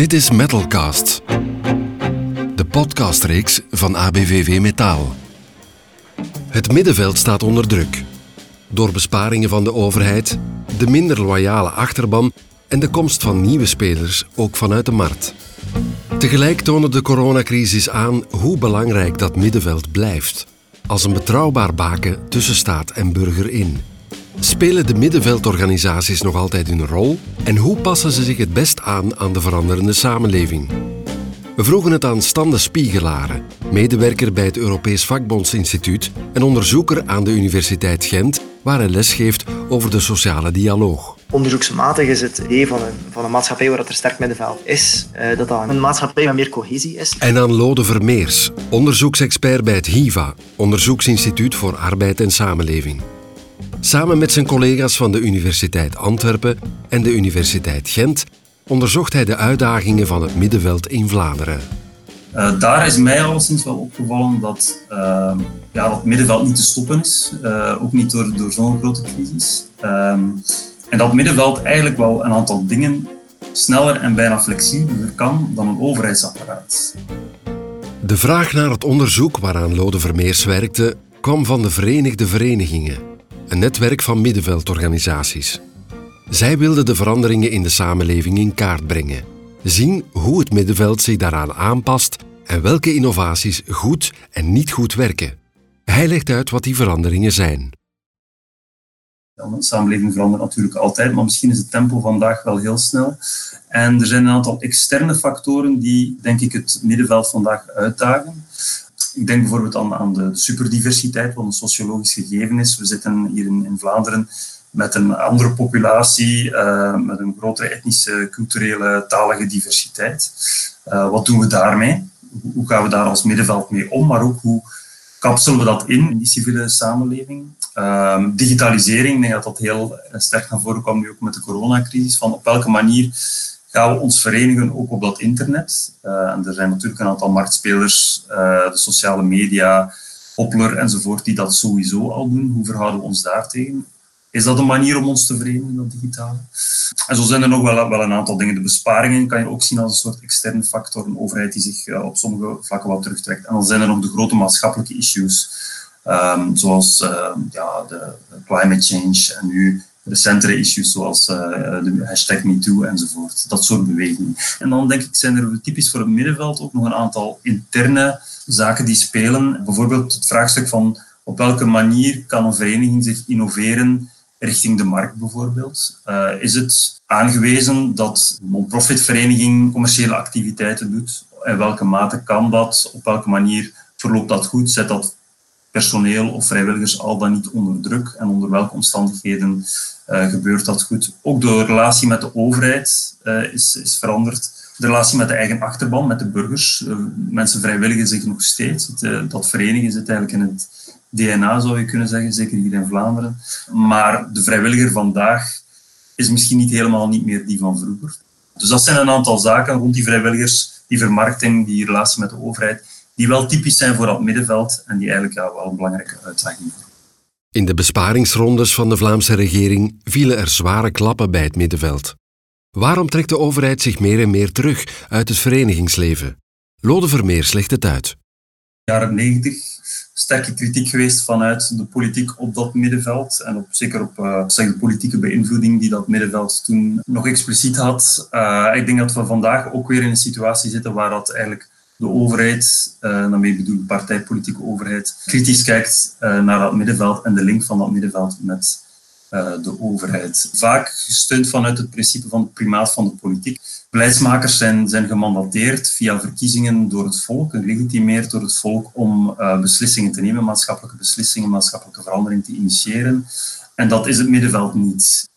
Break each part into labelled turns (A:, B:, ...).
A: Dit is Metalcast, de podcastreeks van ABVV Metaal. Het middenveld staat onder druk. Door besparingen van de overheid, de minder loyale achterban en de komst van nieuwe spelers, ook vanuit de markt. Tegelijk toonde de coronacrisis aan hoe belangrijk dat middenveld blijft, als een betrouwbaar baken tussen staat en burger in. Spelen de middenveldorganisaties nog altijd hun rol en hoe passen ze zich het best aan aan de veranderende samenleving? We vroegen het aan Stande Spiegelaren, medewerker bij het Europees Vakbondsinstituut en onderzoeker aan de Universiteit Gent, waar hij lesgeeft over de sociale dialoog.
B: Onderzoeksmatig is het idee van een, van een maatschappij waar er sterk middenveld is, eh, dat dat een maatschappij met meer cohesie is.
A: En aan Lode Vermeers, onderzoeksexpert bij het HIVA, Onderzoeksinstituut voor Arbeid en Samenleving. Samen met zijn collega's van de Universiteit Antwerpen en de Universiteit Gent onderzocht hij de uitdagingen van het middenveld in Vlaanderen.
C: Uh, daar is mij alleszins wel opgevallen dat uh, ja, dat middenveld niet te stoppen is, uh, ook niet door, door zo'n grote crisis. Ehm, en dat middenveld eigenlijk wel een aantal dingen sneller en bijna flexibeler kan dan een overheidsapparaat.
A: De vraag naar het onderzoek waaraan Lode Vermeers werkte kwam van de Verenigde Verenigingen, een netwerk van middenveldorganisaties. Zij wilden de veranderingen in de samenleving in kaart brengen, zien hoe het middenveld zich daaraan aanpast en welke innovaties goed en niet goed werken. Hij legt uit wat die veranderingen zijn.
C: De samenleving verandert natuurlijk altijd, maar misschien is het tempo vandaag wel heel snel. En er zijn een aantal externe factoren die, denk ik, het middenveld vandaag uitdagen. Ik denk bijvoorbeeld aan, aan de superdiversiteit, wat een sociologisch gegeven is. We zitten hier in, Vlaanderen met een andere populatie, uh, met een grotere etnische, culturele, talige diversiteit. Uh, wat doen we daarmee? Hoe gaan we daar als middenveld mee om? Maar ook hoe kapselen we dat in, in die civiele samenleving? Uh, digitalisering, ik denk dat dat heel sterk naar voren kwam nu ook met de coronacrisis. Van op welke manier gaan we ons verenigen ook op dat internet? en er zijn natuurlijk een aantal marktspelers, de sociale media, Poplar enzovoort, die dat sowieso al doen. Hoe verhouden we ons daartegen? Is dat een manier om ons te verenigen, dat digitale? En zo zijn er nog wel, wel een aantal dingen. De besparingen kan je ook zien als een soort externe factor, een overheid die zich uh, op sommige vlakken wat terugtrekt. En dan zijn er nog de grote maatschappelijke issues, um, zoals uh, ja, de, climate change en nu recentere issues zoals uh, de hashtag MeToo enzovoort. Dat soort bewegingen. En dan denk ik zijn er typisch voor het middenveld ook nog een aantal interne zaken die spelen. Bijvoorbeeld het vraagstuk van op welke manier kan een vereniging zich innoveren richting de markt bijvoorbeeld? Uh, is het aangewezen dat een non-profit vereniging commerciële activiteiten doet? In welke mate kan dat? Op welke manier verloopt dat goed? Zet dat personeel of vrijwilligers al dan niet onder druk? En onder welke omstandigheden uh, gebeurt dat goed? Ook de relatie met de overheid uh, is, is veranderd. De relatie met de eigen achterban, met de burgers. mensen vrijwilligen zich nog steeds. Dat verenigen zit eigenlijk in het DNA, zou je kunnen zeggen, zeker hier in Vlaanderen. Maar de vrijwilliger vandaag is misschien niet helemaal niet meer die van vroeger. Dus dat zijn een aantal zaken rond die vrijwilligers, die vermarkting, die relatie met de overheid, die wel typisch zijn voor dat middenveld en die eigenlijk ja, wel een belangrijke uitdaging vormen.
A: In de besparingsrondes van de Vlaamse regering vielen er zware klappen bij het middenveld. Waarom trekt de overheid zich meer en meer terug uit het verenigingsleven? Lode Vermeers legt het uit.
C: Jaren 90 sterke kritiek geweest vanuit de politiek op dat middenveld. En op, zeker op uh, zeg, de politieke beïnvloeding die dat middenveld toen nog expliciet had. Uh, ik denk dat we vandaag ook weer in een situatie zitten waar dat eigenlijk de overheid, uh, daarmee bedoel ik partijpolitieke overheid, kritisch kijkt naar dat middenveld en de link van dat middenveld met de overheid. Vaak gesteund vanuit het principe van het primaat van de politiek. Beleidsmakers zijn, zijn gemandateerd via verkiezingen door het volk, gelegitimeerd door het volk om beslissingen te nemen, maatschappelijke beslissingen, maatschappelijke verandering te initiëren. En dat is het middenveld niet.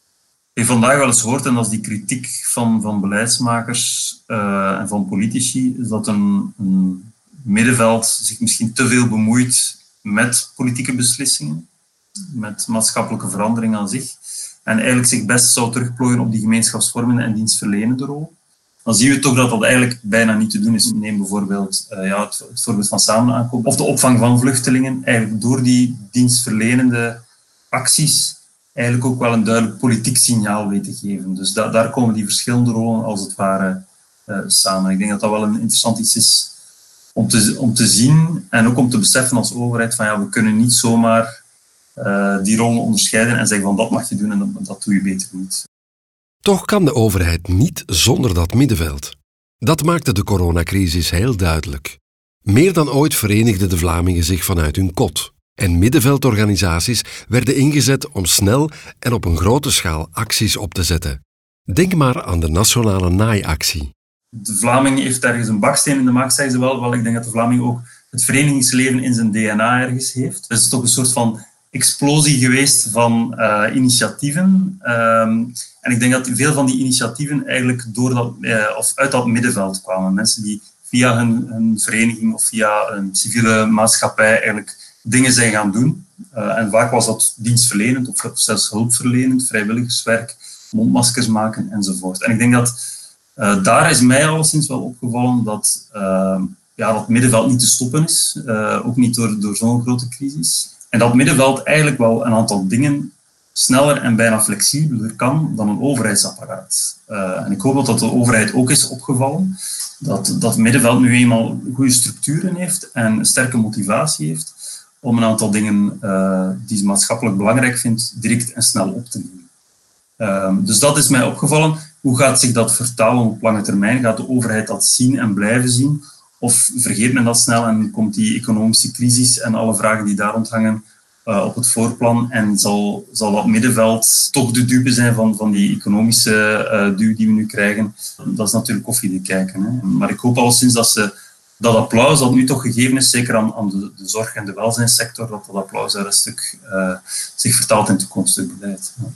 C: Heb vandaag wel eens gehoord, en dat is die kritiek van, van beleidsmakers uh, en van politici, is dat een, middenveld zich misschien te veel bemoeit met politieke beslissingen, met maatschappelijke verandering aan zich. En eigenlijk zich best zou terugplooien op die gemeenschapsvormende en dienstverlenende rol dan zien we toch dat dat eigenlijk bijna niet te doen is. Neem bijvoorbeeld uh, ja, het, het, voorbeeld van samenaankoop of de opvang van vluchtelingen. Eigenlijk door die dienstverlenende acties eigenlijk ook wel een duidelijk politiek signaal weten te geven. Dus da daar komen die verschillende rollen als het ware samen. Ik denk dat dat wel een interessant iets is om te, om te zien en ook om te beseffen als overheid van ja, we kunnen niet zomaar die rollen onderscheiden en zeggen van dat mag je doen en dat, dat doe je beter niet.
A: Toch kan de overheid niet zonder dat middenveld. Dat maakte de coronacrisis heel duidelijk. Meer dan ooit verenigden de Vlamingen zich vanuit hun kot. En middenveldorganisaties werden ingezet om snel en op een grote schaal acties op te zetten. Denk maar aan de nationale naaiactie.
C: De Vlaming heeft ergens een baksteen in de maag, zeggen ze wel. Wel, ik denk dat de Vlaming ook het verenigingsleven in zijn DNA ergens heeft. Dus het is toch een soort van explosie geweest van uh, initiatieven. Um, en ik denk dat veel van die initiatieven eigenlijk door dat, uh, of uit dat middenveld kwamen. Mensen die via hun, hun, vereniging of via een civiele maatschappij eigenlijk dingen zijn gaan doen. Uh, en vaak was dat dienstverlenend of zelfs hulpverlenend, vrijwilligerswerk, mondmaskers maken enzovoort. En ik denk dat daar is mij alleszins wel opgevallen dat ja, dat middenveld niet te stoppen is. ook niet door, door zo'n grote crisis. En dat middenveld eigenlijk wel een aantal dingen sneller en bijna flexibeler kan dan een overheidsapparaat. Uh, en ik hoop dat de overheid ook is opgevallen, dat dat middenveld nu eenmaal goede structuren heeft en een sterke motivatie heeft om een aantal dingen uh, die ze maatschappelijk belangrijk vindt, direct en snel op te nemen. Uh, dus dat is mij opgevallen. Hoe gaat zich dat vertalen op lange termijn? Gaat de overheid dat zien en blijven zien? Of vergeet men dat snel en komt die economische crisis en alle vragen die daar rond hangen uh, op het voorplan en zal, zal dat middenveld toch de dupe zijn van, van die economische uh, duw die we nu krijgen. Dat is natuurlijk koffie kijken. Hè. Maar ik hoop al sinds dat ze dat applaus dat nu toch gegeven is, zeker aan, aan de, de zorg- en de welzijnssector, dat dat applaus daar een stuk uh, zich vertaalt in toekomstig beleid. Ja.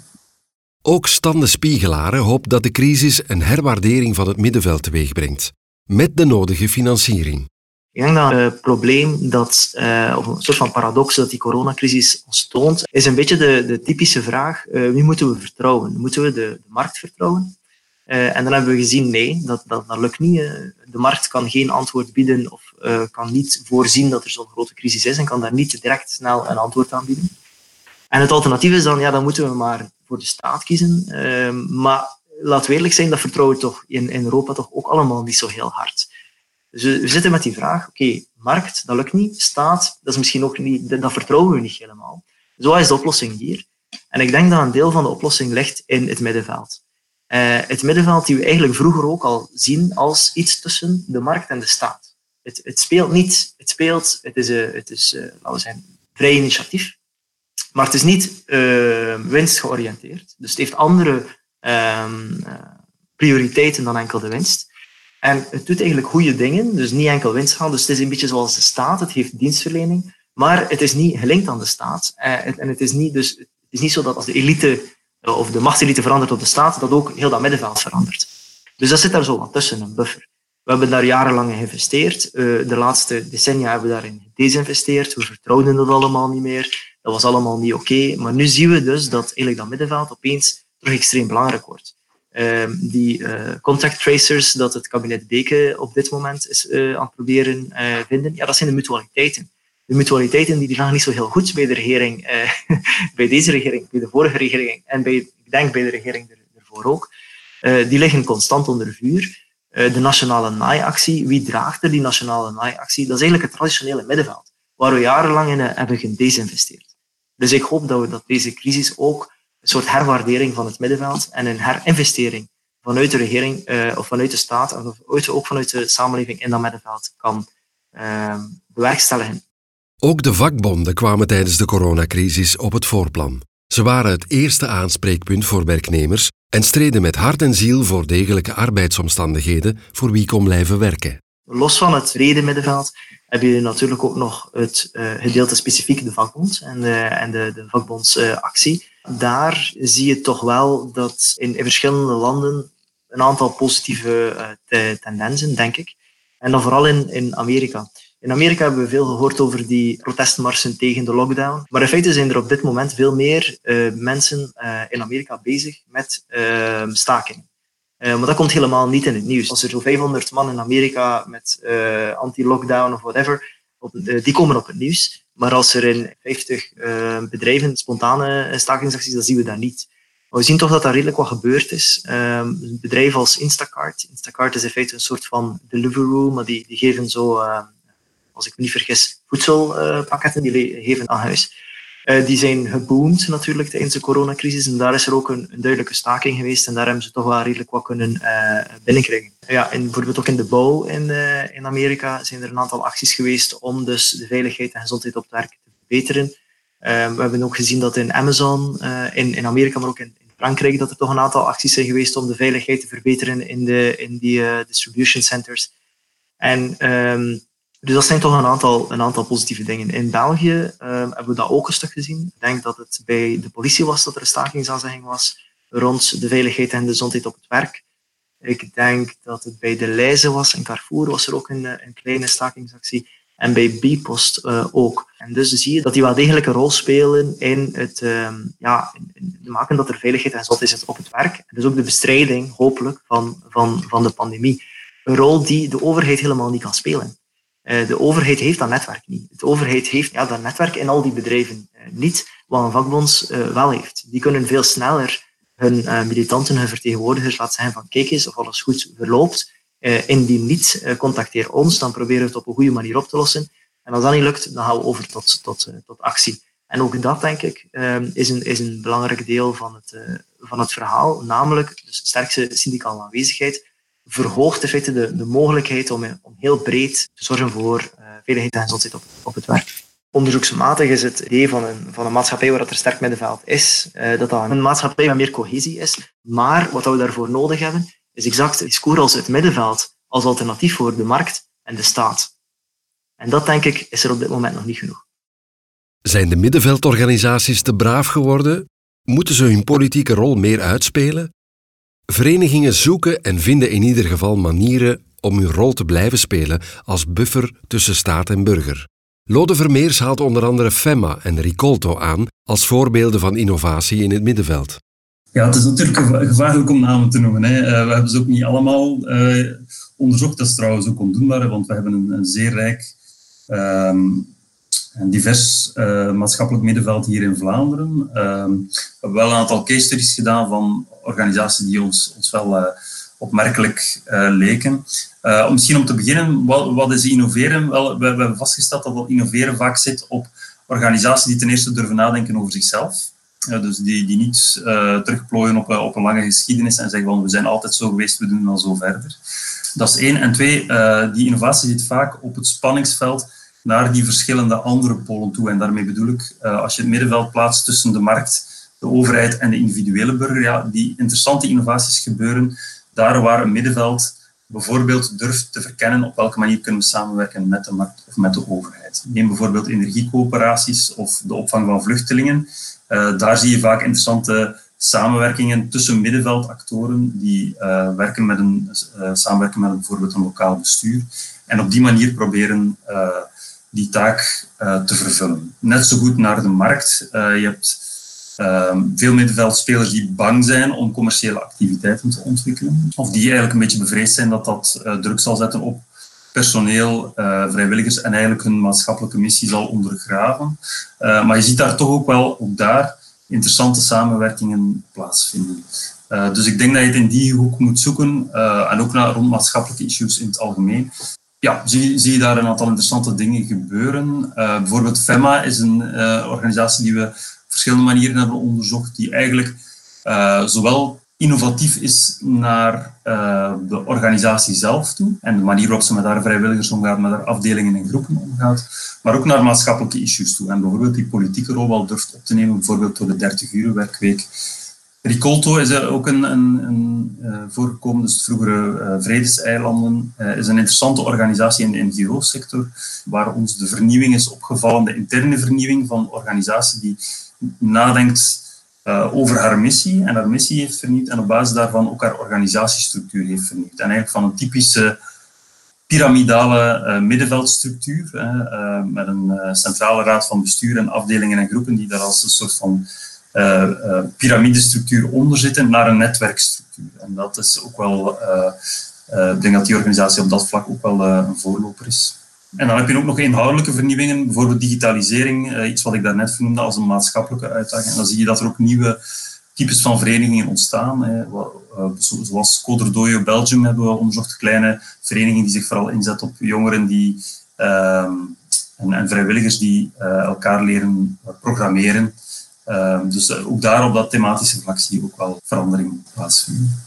A: Ook Stan de Spiegelaren hoopt dat de crisis een herwaardering van het middenveld teweegbrengt met de nodige financiering.
B: Ik denk dat het probleem dat, uh, of een soort van paradox dat die coronacrisis ons toont, is een beetje de, de typische vraag, uh, wie moeten we vertrouwen? Moeten we de, de markt vertrouwen? Uh, en dan hebben we gezien, nee, dat, dat, dat lukt niet. de markt kan geen antwoord bieden of kan niet voorzien dat er zo'n grote crisis is en kan daar niet direct snel een antwoord aan bieden. En het alternatief is dan, ja, dan moeten we maar voor de staat kiezen. maar laten we eerlijk zijn, dat vertrouwen we toch in, in Europa toch ook allemaal niet zo heel hard. Dus we, zitten met die vraag, oké, markt, dat lukt niet. Staat, dat is misschien ook niet, dat vertrouwen we niet helemaal. Zo is de oplossing hier. En ik denk dat een deel van de oplossing ligt in het middenveld. Uh, het middenveld die we eigenlijk vroeger ook al zien als iets tussen de markt en de staat. Het, het speelt niet, het speelt, het is, uh, het is uh, laten we zeggen, vrij initiatief. Maar het is niet winstgeoriënteerd. Dus het heeft andere um, prioriteiten dan enkel de winst. En het doet eigenlijk goede dingen, dus niet enkel winst halen. Dus het is een beetje zoals de staat, het heeft dienstverlening, maar het is niet gelinkt aan de staat. Eh, en het is niet, dus, het is niet zo dat als de elite eh, of de machtselite verandert op de staat, dat ook heel dat middenveld verandert. Dus dat zit daar zo wat tussen, een buffer. We hebben daar jarenlang in geïnvesteerd. De laatste decennia hebben we daarin gedesinvesteerd. We vertrouwden dat allemaal niet meer. Dat was allemaal niet oké. Maar nu zien we dus dat eigenlijk dat middenveld opeens terug extreem belangrijk wordt. Ehm, die uh, contact tracers dat het kabinet Deken op dit moment is aan het proberen vinden, ja, dat zijn de mutualiteiten. De mutualiteiten die, gaan niet zo heel goed bij de regering, bij deze regering, bij de vorige regering en bij, ik denk bij de regering ervoor ook. die liggen constant onder vuur. de nationale naaiactie, wie draagt er die nationale naaiactie? Dat is eigenlijk het traditionele middenveld, waar we jarenlang in hebben gedesinvesteerd. Dus ik hoop dat we dat deze crisis ook een soort herwaardering van het middenveld en een herinvestering vanuit de regering uh, of vanuit de staat of ook vanuit de samenleving in dat middenveld kan uh, bewerkstelligen.
A: Ook de vakbonden kwamen tijdens de coronacrisis op het voorplan. Ze waren het eerste aanspreekpunt voor werknemers en streden met hart en ziel voor degelijke arbeidsomstandigheden voor wie kon blijven werken.
B: Los van het brede middenveld heb je natuurlijk ook nog het uh, gedeelte specifiek de vakbond en de, en de, de vakbondsactie daar zie je toch wel dat in, in verschillende landen een aantal positieve uh, tendensen, denk ik. En dan vooral in, in Amerika. In Amerika hebben we veel gehoord over die protestmarsen tegen de lockdown. Maar in feite zijn er op dit moment veel meer uh, mensen uh, in Amerika bezig met ehm, stakingen. maar dat komt helemaal niet in het nieuws. Als er zo 500 man in Amerika met anti-lockdown of whatever, die komen op het nieuws. Maar als er in 50 uh, bedrijven spontane stakingsacties, dan zien we dat niet. Maar we zien toch dat er redelijk wat gebeurd is. Um, bedrijven als Instacart. Instacart is in feite een soort van Deliveroo, maar die, die geven zo, uh, als ik me niet vergis, voedselpakketten, die geven aan huis. Uh, die zijn geboomd natuurlijk tijdens de coronacrisis. En daar is er ook een, duidelijke staking geweest. En daar hebben ze toch wel redelijk wat kunnen uh, binnenkrijgen. Ja, en bijvoorbeeld ook in de bouw in, uh, in Amerika zijn er een aantal acties geweest om dus de veiligheid en gezondheid op het werk te verbeteren. Ehm, we hebben ook gezien dat in Amazon, in, in Amerika, maar ook in, Frankrijk, dat er toch een aantal acties zijn geweest om de veiligheid te verbeteren in, de, in die distribution centers. En um, dus dat zijn toch een aantal, een aantal positieve dingen. In België um, hebben we dat ook een stuk gezien. Ik denk dat het bij de politie was dat er een stakingsaanzegging was rond de veiligheid en de gezondheid op het werk. Ik denk dat het bij de Leize was en Carrefour was er ook een, een kleine stakingsactie. En bij Bipost uh, ook. En dus zie je dat die wel degelijk een rol spelen in het um, ja, in, in maken dat er veiligheid en gezondheid is op het werk. En dus ook de bestrijding, hopelijk, van, van, van de pandemie. Een rol die de overheid helemaal niet kan spelen. Uh, de overheid heeft dat netwerk niet. De overheid heeft ja, dat netwerk in al die bedrijven uh, niet, wat een vakbond uh, wel heeft. Die kunnen veel sneller hun militanten, hun vertegenwoordigers laten zeggen van kijk eens of alles goed verloopt. indien niet, contacteer ons, dan proberen we het op een goede manier op te lossen. En als dat niet lukt, dan gaan we over tot, tot, tot actie. En ook dat, denk ik, is, een, is een belangrijk deel van het, van het verhaal, namelijk de sterkste syndicale aanwezigheid verhoogt in feite de, de mogelijkheid om, om heel breed te zorgen voor uh, veiligheid en gezondheid op, op het werk. Onderzoeksmatig is het idee van een, van een maatschappij waar er sterk middenveld is, uh, dat dat een maatschappij met meer cohesie is. Maar wat we daarvoor nodig hebben, is exact het discours als het middenveld als alternatief voor de markt en de staat. En dat, denk ik, is er op dit moment nog niet genoeg.
A: Zijn de middenveldorganisaties te braaf geworden? Moeten ze hun politieke rol meer uitspelen? Verenigingen zoeken en vinden in ieder geval manieren om hun rol te blijven spelen als buffer tussen staat en burger. Lode Vermeers haalt onder andere FEMA en Ricolto aan als voorbeelden van innovatie in het middenveld.
C: Ja, het is natuurlijk gevaarlijk om namen te noemen. Hè. Eh, we hebben ze ook niet allemaal uh, onderzocht. Dat is trouwens ook ondoenbaar, want we hebben een, zeer rijk um, een divers uh, maatschappelijk middenveld hier in Vlaanderen. Ehm, we hebben wel een aantal case studies gedaan van organisaties die ons, ons wel uh, opmerkelijk uh, leken. misschien om te beginnen, wat, wat is innoveren? Wel, we, hebben vastgesteld dat innoveren vaak zit op organisaties die ten eerste durven nadenken over zichzelf. dus die, die niet terugplooien op, op een lange geschiedenis en zeggen van we zijn altijd zo geweest, we doen dan zo verder. Dat is één. En twee, die innovatie zit vaak op het spanningsveld naar die verschillende andere polen toe. En daarmee bedoel ik, uh, als je het middenveld plaatst tussen de markt, de overheid en de individuele burger, ja, die interessante innovaties gebeuren daar waar een middenveld bijvoorbeeld durft te verkennen op welke manier kunnen we samenwerken met de markt of met de overheid. Neem bijvoorbeeld energiecoöperaties of de opvang van vluchtelingen. Uh, daar zie je vaak interessante samenwerkingen tussen middenveldactoren die uh, werken met een, uh, samenwerken met bijvoorbeeld een lokaal bestuur en op die manier proberen die taak te vervullen. Net zo goed naar de markt. Je hebt uh, veel middenveldspelers die bang zijn om commerciële activiteiten te ontwikkelen. Of die eigenlijk een beetje bevreesd zijn dat dat uh, druk zal zetten op personeel, vrijwilligers en eigenlijk hun maatschappelijke missie zal ondergraven. maar je ziet daar toch ook wel, ook daar, interessante samenwerkingen plaatsvinden. dus ik denk dat je het in die hoek moet zoeken en ook naar rond maatschappelijke issues in het algemeen ja, zie, zie je daar een aantal interessante dingen gebeuren. Bijvoorbeeld FEMA is een organisatie die we verschillende manieren hebben onderzocht, die eigenlijk uh, zowel innovatief is naar de organisatie zelf toe en de manier waarop ze met haar vrijwilligers omgaat, met haar afdelingen en groepen omgaat, maar ook naar maatschappelijke issues toe. En bijvoorbeeld die politieke rol wel durft op te nemen, bijvoorbeeld door de 30 uur werkweek Ricolto is ook een, een, een uh, voorgekomen, dus vroegere Vredeseilanden, is een interessante organisatie in de NGO-sector, waar ons de vernieuwing is opgevallen, de interne vernieuwing van een organisatie die nadenkt over haar missie en haar missie heeft vernieuwd en op basis daarvan ook haar organisatiestructuur heeft vernieuwd. En eigenlijk van een typische piramidale middenveldstructuur, met een centrale raad van bestuur en afdelingen en groepen die daar als een soort van piramidestructuur onder zitten naar een netwerkstructuur. En dat is ook wel, ik denk dat die organisatie op dat vlak ook wel een voorloper is. En dan heb je ook nog inhoudelijke vernieuwingen, bijvoorbeeld digitalisering, iets wat ik daarnet vernoemde als een maatschappelijke uitdaging. En dan zie je dat er ook nieuwe types van verenigingen ontstaan. Hè. Zoals Coderdoyo Belgium hebben we onderzocht, kleine verenigingen die zich vooral inzetten op jongeren die, ehm, en, en, vrijwilligers die elkaar leren programmeren. Ehm, dus ook daar op dat thematische vlak zie je ook wel verandering plaatsvinden.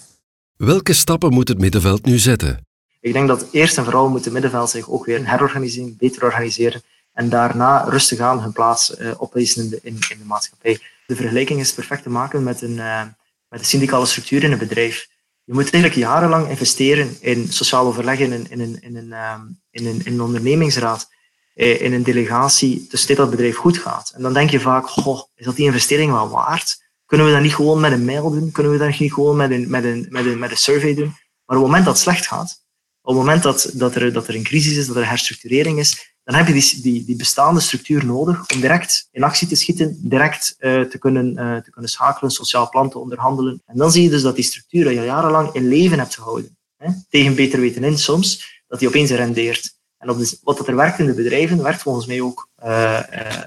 A: Welke stappen moet het middenveld nu zetten?
B: Ik denk dat eerst en vooral moet het middenveld zich ook weer herorganiseren, beter organiseren en daarna rustig aan hun plaats uh, opeisen in de, in, in, de maatschappij. De vergelijking is perfect te maken met een, uh, met een syndicale structuur in een bedrijf. Je moet eigenlijk jarenlang investeren in sociaal overleg, in een, in een, in een, um, in een, in een ondernemingsraad, eh, in een delegatie, dus dit dat bedrijf goed gaat. En dan denk je vaak, goh, is dat die investering wel waard? Kunnen we dat niet gewoon met een mail doen? Kunnen we dat niet gewoon met een, met een, met een, met een survey doen? Maar op het moment dat het slecht gaat, op het moment dat, dat, er, dat er een crisis is, dat er herstructurering is, dan heb je die, die, die bestaande structuur nodig om direct in actie te schieten, direct uh, te, kunnen, uh, te kunnen schakelen, sociaal plan te onderhandelen. En dan zie je dus dat die structuur dat je jarenlang in leven hebt gehouden, hè, tegen beter weten in soms, dat die opeens rendeert. En op wat dat er werkt in de bedrijven, werkt volgens mij ook uh,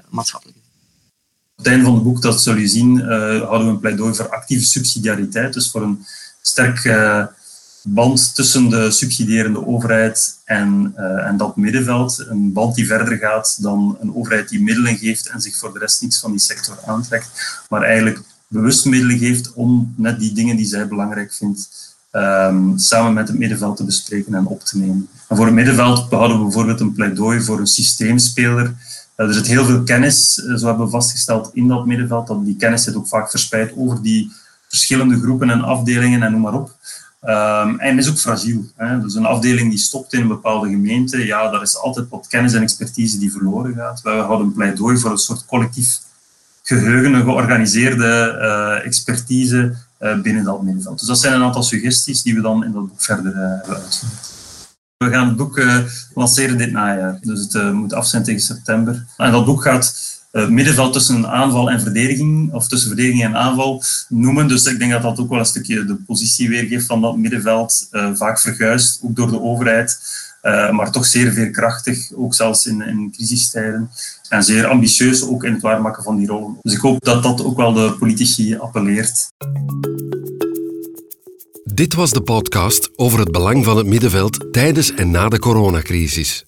B: maatschappelijk.
C: Op het einde van het boek, dat zul je zien, hadden we een pleidooi voor actieve subsidiariteit, dus voor een sterk band tussen de subsidierende overheid en, uh, en dat middenveld. Een band die verder gaat dan een overheid die middelen geeft en zich voor de rest niets van die sector aantrekt, maar eigenlijk bewust middelen geeft om net die dingen die zij belangrijk vindt um, samen met het middenveld te bespreken en op te nemen. En voor het middenveld hadden we bijvoorbeeld een pleidooi voor een systeemspeler. Uh, er zit heel veel kennis, uh, zo hebben we vastgesteld, in dat middenveld. Dat die kennis zit ook vaak verspreid over die verschillende groepen en afdelingen en noem maar op. Um, en is ook fragiel. Hè. Dus een afdeling die stopt in een bepaalde gemeente, ja, daar is altijd wat kennis en expertise die verloren gaat. Wij houden een pleidooi voor een soort collectief geheugen, een georganiseerde uh, expertise uh, binnen dat middenveld. Dus dat zijn een aantal suggesties die we dan in dat boek verder uh, hebben uitgevoerd. We gaan het boek lanceren dit najaar, dus het moet af zijn tegen september. En dat boek gaat uh, middenveld tussen aanval en verdediging, of tussen verdediging en aanval noemen. Dus ik denk dat dat ook wel een stukje de positie weergeeft van dat middenveld, uh, vaak verguisd, ook door de overheid, uh, maar toch zeer veerkrachtig, ook zelfs in, in crisistijden. En zeer ambitieus ook in het waarmaken van die rol. Dus ik hoop dat dat ook wel de politici appelleert.
A: Dit was de podcast over het belang van het middenveld tijdens en na de coronacrisis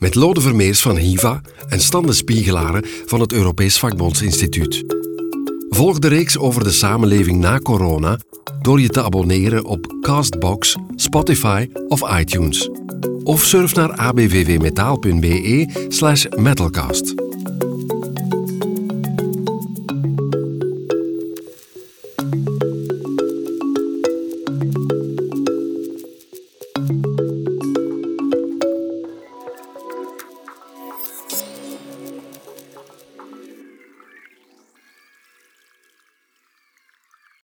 A: met Lode Vermeers van HIVA en Stande Spiegelaren van het Europees Vakbondsinstituut. Volg de reeks over de samenleving na corona door je te abonneren op Castbox, Spotify of iTunes. Of surf naar abvvmetaal.be slash metalcast.